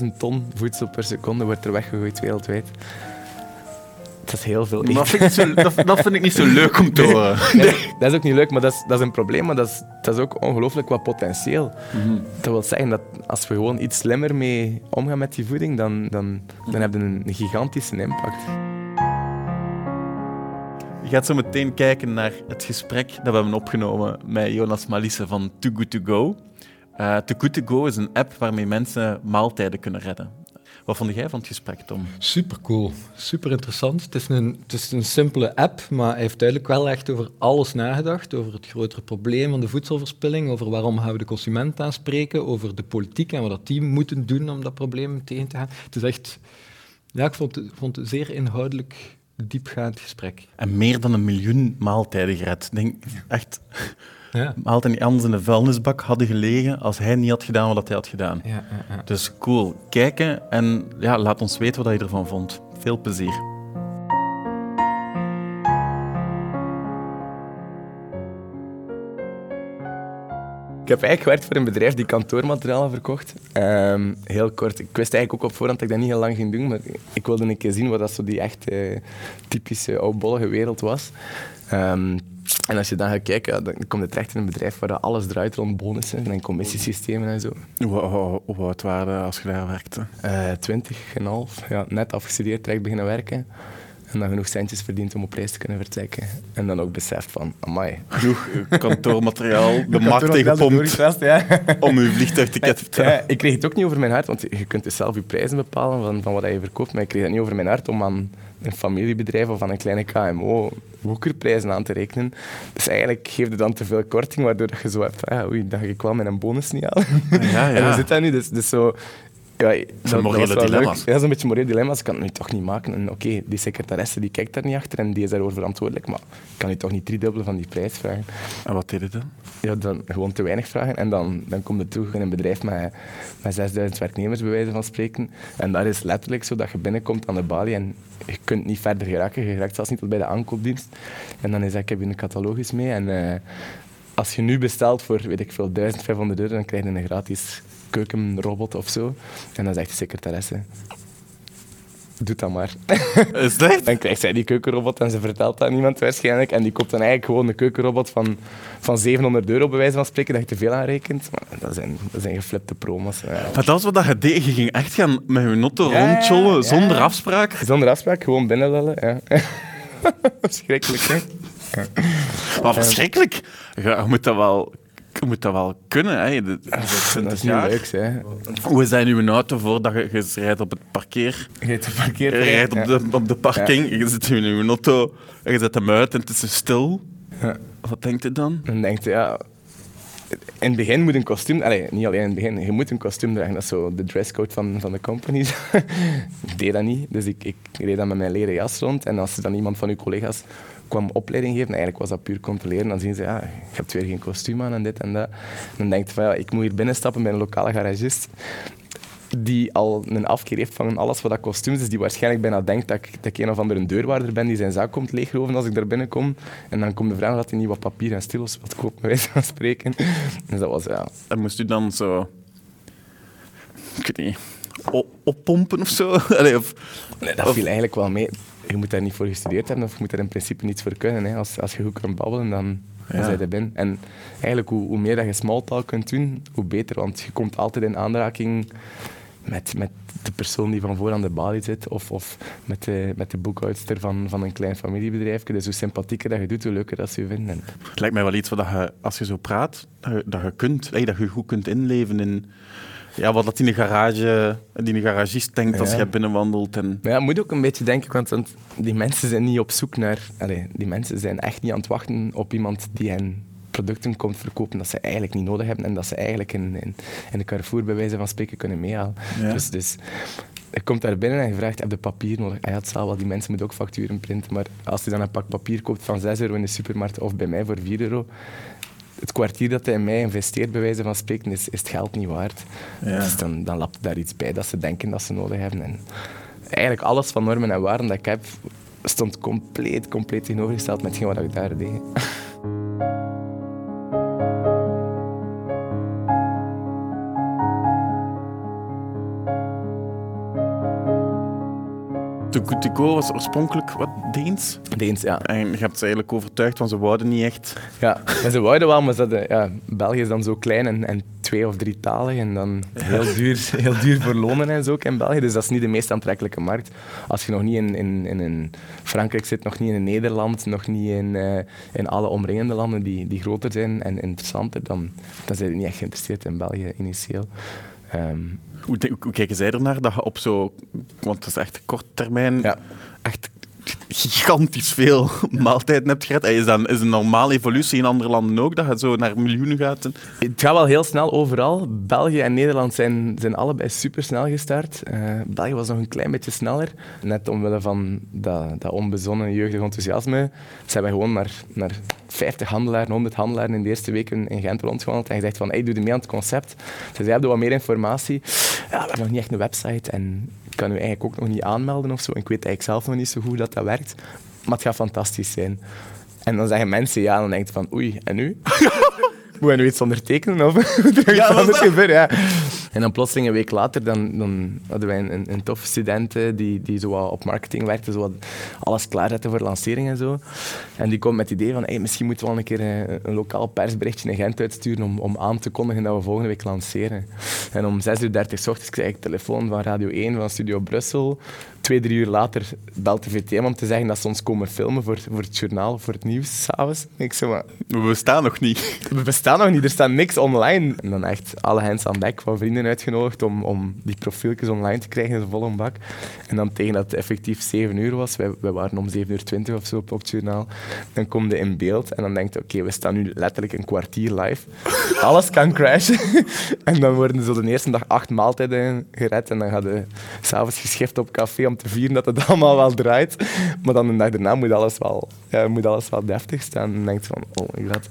50.000 ton voedsel per seconde wordt er weggegooid wereldwijd. Dat is heel veel. Dat vind, ik zo, dat, dat vind ik niet zo leuk om te horen. Nee, dat is ook niet leuk, maar dat is, dat is een probleem. Maar dat is, dat is ook ongelooflijk wat potentieel. Dat wil zeggen dat als we gewoon iets slimmer mee omgaan met die voeding, dan, dan, dan hebben we een, een gigantische impact. Je gaat zo meteen kijken naar het gesprek dat we hebben opgenomen met Jonas Malisse van Too Good To Go. Eh Too Good To Go is een app waarmee mensen maaltijden kunnen redden. Wat vond jij van het gesprek, Tom? Super cool, super interessant. Het is, een, het is een simpele app, maar hij heeft duidelijk wel echt over alles nagedacht. Over het grotere probleem van de voedselverspilling, over waarom gaan we de consument aanspreken, over de politiek en wat dat die moeten doen om dat probleem tegen te gaan. Het is echt, ja, ik vond het, vond het een zeer inhoudelijk, diepgaand gesprek. En meer dan een miljoen maaltijden gered. Ik Denk, echt, Ja. die anders in de vuilnisbak hadden gelegen als hij niet had gedaan wat hij had gedaan. Ja, ja, ja. Dus cool. Kijken en ja, laat ons weten wat je ervan vond. Veel plezier. Ik heb eigenlijk gewerkt voor een bedrijf die kantoormaterialen verkocht. Ehm, heel kort. Ik wist eigenlijk ook op voorhand dat ik dat niet heel lang ging doen, maar ik wilde een keer zien wat dat zo die echt eh, typische oudbollige wereld was. Ehm, en als je dan gaat kijken, dan kom je terecht in een bedrijf waar alles draait rond bonussen en commissiesystemen en zo. Hoe, oud waren als je daar werkte? Eh 20 en half, ja, net afgestudeerd, direct beginnen werken. En dan genoeg centjes verdiend om op reis te kunnen vertrekken. En dan ook beseft van, amai. Genoeg eh, kantoormateriaal, de markt ingepompt Ja. om uw vliegtuigticket te betalen. Ja, ik kreeg het ook niet over mijn hart, want je kunt dus zelf je prijzen bepalen van, van wat je verkoopt. Maar ik kreeg het niet over mijn hart om aan een familiebedrijf of aan een kleine KMO woekerprijzen aan te rekenen. Dus eigenlijk geef je dan te veel korting, waardoor je zo hebt ja, oei, dan ga ik wel mijn bonus niet halen. Ja, En hoe ja. zit dat nu? Dus, dus zo... Ja, dat, morele wel leuk. dilemma's. Ja, dat is een beetje morele dilemma's. Ik kan het nu toch niet maken. En oké, die secretaresse die kijkt daar niet achter en die is daarover verantwoordelijk. Maar ik kan je toch niet driedubbele van die prijs vragen. En wat deed je dan? Ja, dan gewoon te weinig vragen. En dan, dan komt het terug in een bedrijf met, met 6000 werknemers, bij wijze van spreken. En daar is letterlijk zo dat je binnenkomt aan de balie en je kunt niet verder geraken. Je raakt zelfs niet tot bij de aankoopdienst. En dan is dat, ik heb je een catalogus mee. En eh, als je nu bestelt voor, weet ik veel, 1500 euro, dan krijg je een gratis keukenrobot of zo. En dan zegt de secretaresse... Doe dat maar. Is dat? Dan krijgt zij die keukenrobot en ze vertelt dat aan iemand waarschijnlijk. En die koopt dan eigenlijk gewoon een keukenrobot van, van 700 euro, bij wijze van spreken, dat je te veel aanrekent. Maar dat zijn, dat zijn geflipte promo's. Ja. Maar dat was wat je deed. Je ging echt gaan met je notto Ja, rondjollen ja. zonder afspraak. Zonder afspraak, gewoon binnenlullen. Ja. Verschrikkelijk, hè? Maar verschrikkelijk. Je moet dat wel, je moet dat wel kunnen. Hè. Je Dat 20 is niet leuk, hè? Hoe in uw auto voordat je, je rijdt op het parkeer? Je hebt Je geparkeerd. rijdt op Ja. de, op de parking, je zit in uw auto en je zet hem uit en het is stil. Ja. Wat denkt je dan? Dan denkt je, ja... In het begin moet een kostuum... Allee, niet alleen in het begin. Je moet een kostuum dragen. Dat is zo de dresscode van, van de company. ik deed dat niet. Dus ik, ik reed dan met mijn leren jas rond. En als er dan iemand van uw collega's kwam opleiding geven, eigenlijk was dat puur controleren, dan zien ze, ja, je hebt weer geen kostuum aan en dit en dat. Dan denkt je van, ja, ik moet hier binnenstappen bij een lokale garagist die al een afkeer heeft van alles wat dat kostuums is, die waarschijnlijk bijna denkt dat ik, dat ik een of andere deurwaarder ben die zijn zak komt leegroven als ik daar binnenkom. En dan komt de vraag dat hij niet wat papier en stilos wat koopt, bij wijze van spreken. Dus dat was, ja... En moest u dan zo... Ik weet niet... o- oppompen of zo? Allee, of, Nee, dat viel eigenlijk wel mee. Je moet daar niet voor gestudeerd hebben of je moet daar in principe niets voor kunnen. Hè. Als, als je goed kunt babbelen, dan, dan Ja. je binnen. En eigenlijk, hoe, hoe meer dat je smalltalk kunt doen, hoe beter. Want je komt altijd in aanraking met, met de persoon die van voor aan de balie zit of, of met, de, met de boekhoudster van, van een klein familiebedrijf. Dus hoe sympathieker dat je doet, hoe leuker dat ze je vinden. En het lijkt mij wel iets wat je, als je zo praat, dat je, dat je kunt. Dat je goed kunt inleven in... Ja, wat dat in de garage, die de garagist denkt als Ja. je binnenwandelt. En, Maar ja, moet ook een beetje denken, want, die mensen zijn niet op zoek naar... Die mensen zijn echt niet aan het wachten op iemand die hen producten komt verkopen dat ze eigenlijk niet nodig hebben en dat ze eigenlijk in, in, in de Carrefour bij wijze van spreken kunnen meehalen. Ja. Dus, dus je komt daar binnen en je vraagt, heb je papier nodig? Ja, het zal wel, die mensen moeten ook facturen printen, maar als je dan een pak papier koopt van 6 euro in de supermarkt of bij mij voor 4 euro, het kwartier dat hij in mij investeert, bij wijze van spreken, is, is het geld niet waard. Ja. Dus dan, dan lapt daar iets bij dat ze denken dat ze nodig hebben. En eigenlijk alles van normen en waarden dat ik heb, stond compleet, compleet tegenovergesteld met wat ik daar deed. Go was oorspronkelijk wat Deens. Deens, ja. En je hebt ze eigenlijk overtuigd, want ze wouden niet echt. Ja, maar ze wouden wel, maar ja, België is dan zo klein en, en twee of drie talig en dan heel duur, heel duur voor lonen en zo ook in België. Dus dat is niet de meest aantrekkelijke markt. Als je nog niet in, in, in, in Frankrijk zit, nog niet in Nederland, nog niet in, eh, in alle omringende landen die, die groter zijn en interessanter, dan, dan zijn ze niet echt geïnteresseerd in België initieel. Ehm, Hoe, hoe kijken zij ernaar dat je op zo... Want het is echt kort termijn... Ja. Echt gigantisch veel maaltijden hebt gered. Is dat is een normale evolutie in andere landen ook, dat je zo naar miljoenen gaat? Het gaat wel heel snel overal. België en Nederland zijn, zijn allebei super snel gestart. Eh, België was nog een klein beetje sneller. Net omwille van dat, dat onbezonnen jeugdig enthousiasme zijn we gewoon naar, naar 50 handelaren, 100 handelaren in de eerste weken in Gent rondgewandeld en gezegd van hey, doe je mee aan het concept. Ze zeiden wat meer informatie. Ja, we hebben nog niet echt een website en kan u eigenlijk ook nog niet aanmelden of zo. Ik weet eigenlijk zelf nog niet zo goed dat dat werkt. Maar het gaat fantastisch zijn. En dan zeggen mensen ja, en dan denk je van oei, en nu? Moet je nu iets ondertekenen of moet er iets anders gebeuren? Ja. En dan plotseling een week later dan, dan hadden wij een, een, een student die, die zo op marketing werkte, zo alles klaarzetten voor lancering en zo. En die komt met het idee van hey, misschien moeten we wel een keer eh, een lokaal persberichtje in Gent uitsturen om, om aan te kondigen dat we volgende week lanceren. En om 6.30 uur ochtends krijg ik telefoon van Radio 1 van Studio Brussel. Twee, drie uur later belt de VTM om te zeggen dat ze ons komen filmen voor, voor het journaal, voor het nieuws s'avonds. Ik zo, maar We bestaan nog niet. we bestaan nog niet, er staat niks online. En dan echt alle hands aan dek van vrienden uitgenodigd om, om die profieltjes online te krijgen in de volle bak. En dan tegen dat het effectief 7 uur was, wij, wij waren om 7 uur 20 of zo op, op het journaal, dan kom je in beeld en dan denk je, oké, we staan nu letterlijk een kwartier live. Alles kan crashen. en dan worden zo de eerste dag acht maaltijden gered en dan gaat je s'avonds geschift op café om te vieren dat het allemaal wel draait. Maar dan de dag daarna moet alles wel, ja, moet alles wel deftig staan. En dan denk je van, oh my god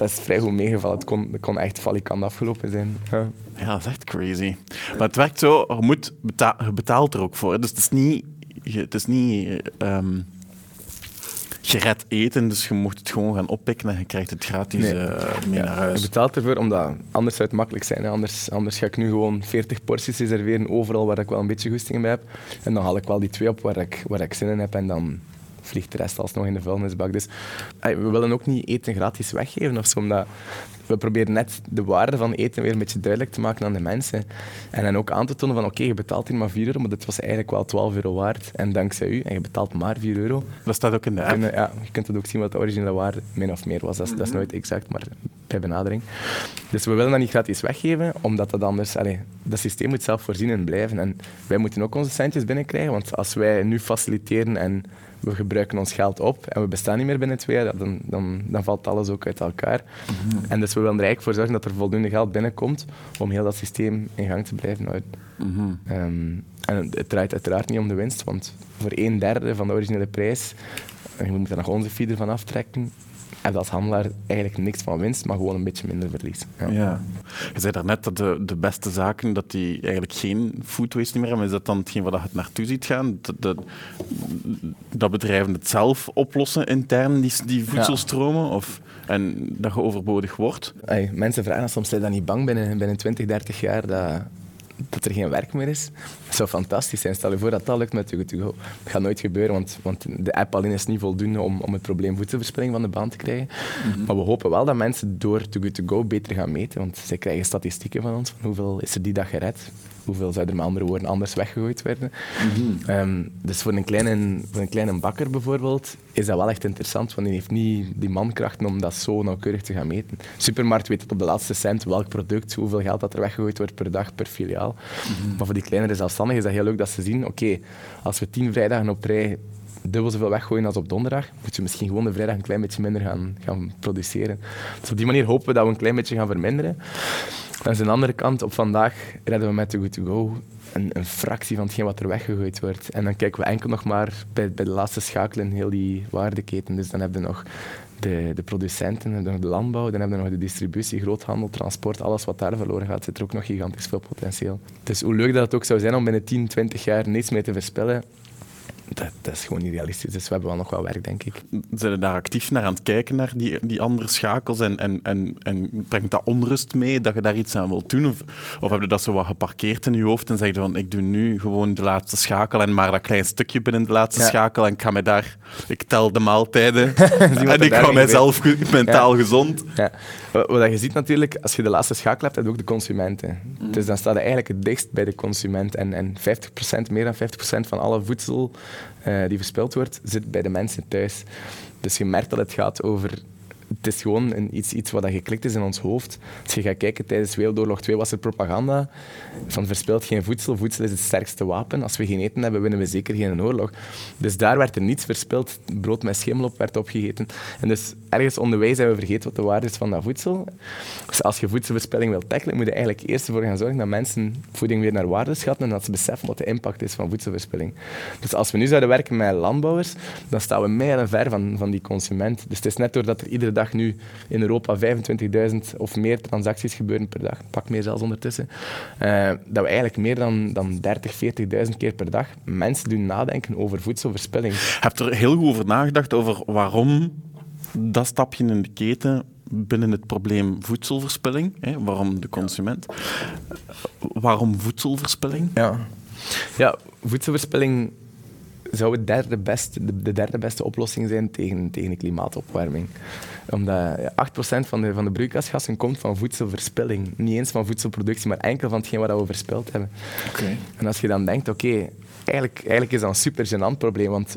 dat is vrij goed meegevallen. Het kon, het kon echt valikant afgelopen zijn. Ja. Dat is echt crazy. Maar het werkt zo, je, moet je betaalt er ook voor. Dus het is niet, het is niet ehm, gered eten, dus je mocht het gewoon gaan oppikken en je krijgt het gratis Nee. eh, mee Ja, naar Je huis. betaalt ervoor, omdat anders zou het makkelijk zijn. Hè. Anders, anders ga ik nu gewoon 40 porties reserveren overal waar ik wel een beetje goesting in heb. En dan haal ik wel die twee op waar ik, waar ik zin in heb en dan vliegt de rest alsnog in de vuilnisbak. Dus we willen ook niet eten gratis weggeven of zo, omdat we proberen net de waarde van eten weer een beetje duidelijk te maken aan de mensen. En dan ook aan te tonen van oké, je betaalt hier maar 4 euro, maar dit was eigenlijk wel 12 euro waard. En dankzij u, en je betaalt maar 4 euro, Dat staat ook in de app. En, ja, je kunt het ook zien wat de originele waarde min of meer was. Dat is, dat is nooit exact, maar bij benadering. Dus we willen dat niet gratis weggeven, omdat dat anders... Allee, dat systeem moet zelfvoorzienend blijven. En wij moeten ook onze centjes binnenkrijgen, want als wij nu faciliteren en we gebruiken ons geld op en we bestaan niet meer binnen twee jaar, ja, dan, dan, dan valt alles ook uit elkaar. En dus we willen er eigenlijk voor zorgen dat er voldoende geld binnenkomt om heel dat systeem in gang te blijven houden. Mhm. Ehm, en het draait uiteraard niet om de winst, want voor een derde van de originele prijs, en je moet er nog onze feeder van aftrekken, heb je als handelaar eigenlijk niks van winst, maar gewoon een beetje minder verlies. Ja. Ja. Je zei daarnet dat de, de beste zaken dat die eigenlijk geen food waste meer hebben. Is dat dan hetgeen waar je het naartoe ziet gaan? Dat, dat, dat bedrijven het zelf oplossen intern, die, die voedselstromen? Of, en dat je overbodig wordt? Ey, mensen vragen soms, zijn dat niet bang binnen, binnen 20, 30 jaar dat, dat er geen werk meer is? Dat zou fantastisch zijn. Stel je voor dat dat lukt met To Go. Dat gaat nooit gebeuren, want, want de app alleen is niet voldoende om, om het probleem voedselverspilling van de baan te krijgen. Maar we hopen wel dat mensen door Too Good To Go beter gaan meten, want zij krijgen statistieken van ons van hoeveel is er die dag gered. Hoeveel zou er met andere woorden anders weggegooid werden? Ehm, dus voor een, kleine, voor een kleine bakker bijvoorbeeld is dat wel echt interessant, want die heeft niet die mankrachten om dat zo nauwkeurig te gaan meten. Supermarkt weet tot op de laatste cent welk product, hoeveel geld dat er weggegooid wordt per dag, per filiaal. Maar voor die kleinere zelfstandigen is dat heel leuk dat ze zien, oké, als we tien vrijdagen op rij dubbel zoveel weggooien als op donderdag, moet je misschien gewoon de vrijdag een klein beetje minder gaan, gaan produceren. Dus op die manier hopen we dat we een klein beetje gaan verminderen. Aan de andere kant, op vandaag redden we met de Good To Go een, een fractie van hetgeen wat er weggegooid wordt. En dan kijken we enkel nog maar bij, bij de laatste schakel in heel die waardeketen. Dus dan hebben we nog de, de producenten, dan de landbouw, dan hebben we nog de distributie, groothandel, transport, alles wat daar verloren gaat, zit er ook nog gigantisch veel potentieel. Dus hoe leuk dat het ook zou zijn om binnen 10, 20 jaar niets meer te verspillen, dat, dat, is gewoon niet realistisch. Dus we hebben wel nog wel werk, denk ik. Zijn je daar actief naar aan het kijken, naar die, die andere schakels? En, en, en, en brengt dat onrust mee, dat je daar iets aan wilt doen? Of, of heb je dat zo wat geparkeerd in je hoofd en zeg je van, ik doe nu gewoon de laatste schakel en maar dat klein stukje binnen de laatste schakel en ik ga mij daar... Ik tel de maaltijden en ik hou mijzelf mentaal gezond. Ja. Wat je ziet natuurlijk, als je de laatste schakel hebt, heb je ook de consumenten. Mm. Dus dan staat je eigenlijk het dichtst bij de consument. En, en 50%, meer dan 50% van alle voedsel uh, die verspild wordt, zit bij de mensen thuis. Dus je merkt dat het gaat over het is gewoon een, iets, iets wat geklikt is in ons hoofd. Als je gaat kijken, tijdens Wereldoorlog 2 was er propaganda van verspilt geen voedsel. Voedsel is het sterkste wapen. Als we geen eten hebben, winnen we zeker geen oorlog. Dus daar werd er niets verspild. Brood met schimmel op werd opgegeten. En dus ergens onderwijs zijn we vergeten wat de waarde is van dat voedsel. Dus als je voedselverspilling wilt tackelen, moet je eigenlijk eerst ervoor gaan zorgen dat mensen voeding weer naar waarde schatten en dat ze beseffen wat de impact is van voedselverspilling. Dus als we nu zouden werken met landbouwers, dan staan we mijlen ver van, van die consument. Dus het is net doordat er iedere dag nu in Europa 25.000 of meer transacties gebeuren per dag, pak meer zelfs ondertussen, uh, dat we eigenlijk meer dan, dan 30, 40.000 keer per dag mensen doen nadenken over voedselverspilling. Heb je er heel goed over nagedacht over waarom dat stapje in de keten binnen het probleem voedselverspilling, hè, waarom de consument, waarom voedselverspilling? Ja. ja, voedselverspilling zou het derde beste, de, de, derde beste oplossing zijn tegen, tegen de klimaatopwarming. Omdat 8% van de, van de broeikasgassen komt van voedselverspilling. Niet eens van voedselproductie, maar enkel van hetgeen wat we verspild hebben. Okay. En als je dan denkt, oké, eigenlijk, eigenlijk is dat een super gênant probleem, want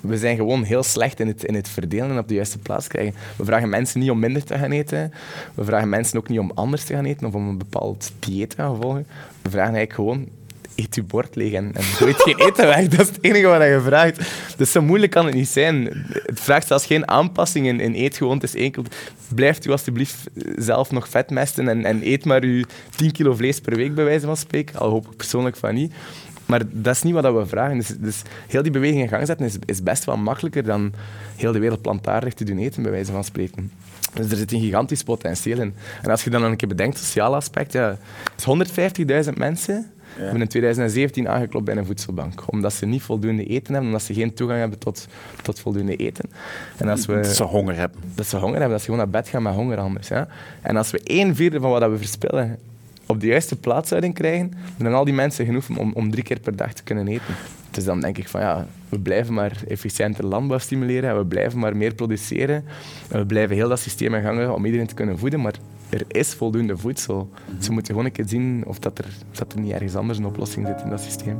we zijn gewoon heel slecht in het, in het verdelen en op de juiste plaats krijgen. We vragen mensen niet om minder te gaan eten. We vragen mensen ook niet om anders te gaan eten of om een bepaald dieet te gaan volgen. We vragen eigenlijk gewoon eet je bord leeg en, en gooit geen eten weg. Dat is het enige wat je vraagt. Dus zo moeilijk kan het niet zijn. Het vraagt zelfs geen aanpassingen in eetgewoontes. Enkel, blijft u alstublieft zelf nog vet mesten en, en eet maar uw 10 kilo vlees per week, bij wijze van spreken. Al hoop ik persoonlijk van niet. Maar dat is niet wat we vragen. Dus, dus, heel die beweging in gang zetten is, is best wel makkelijker dan heel de wereld plantaardig te doen eten, bij wijze van spreken. Dus er zit een gigantisch potentieel in. En als je dan een keer bedenkt, sociaal aspect, ja, 150.000 mensen hebben in 2017 aangeklopt bij een voedselbank, omdat ze niet voldoende eten hebben, omdat ze geen toegang hebben tot, tot voldoende eten. En als we, dat ze honger hebben. Dat ze honger hebben, dat ze gewoon naar bed gaan met honger anders. Ja. En als we één vierde van wat we verspillen op de juiste plaats zouden krijgen, dan al die mensen genoeg om, om drie keer per dag te kunnen eten. Dus dan denk ik van ja, we blijven maar efficiënter landbouw stimuleren en we blijven maar meer produceren. En we blijven heel dat systeem in gang om iedereen te kunnen voeden, maar er is voldoende voedsel. Ze moeten gewoon een keer zien of, dat er, dat er niet ergens anders een oplossing zit in dat systeem.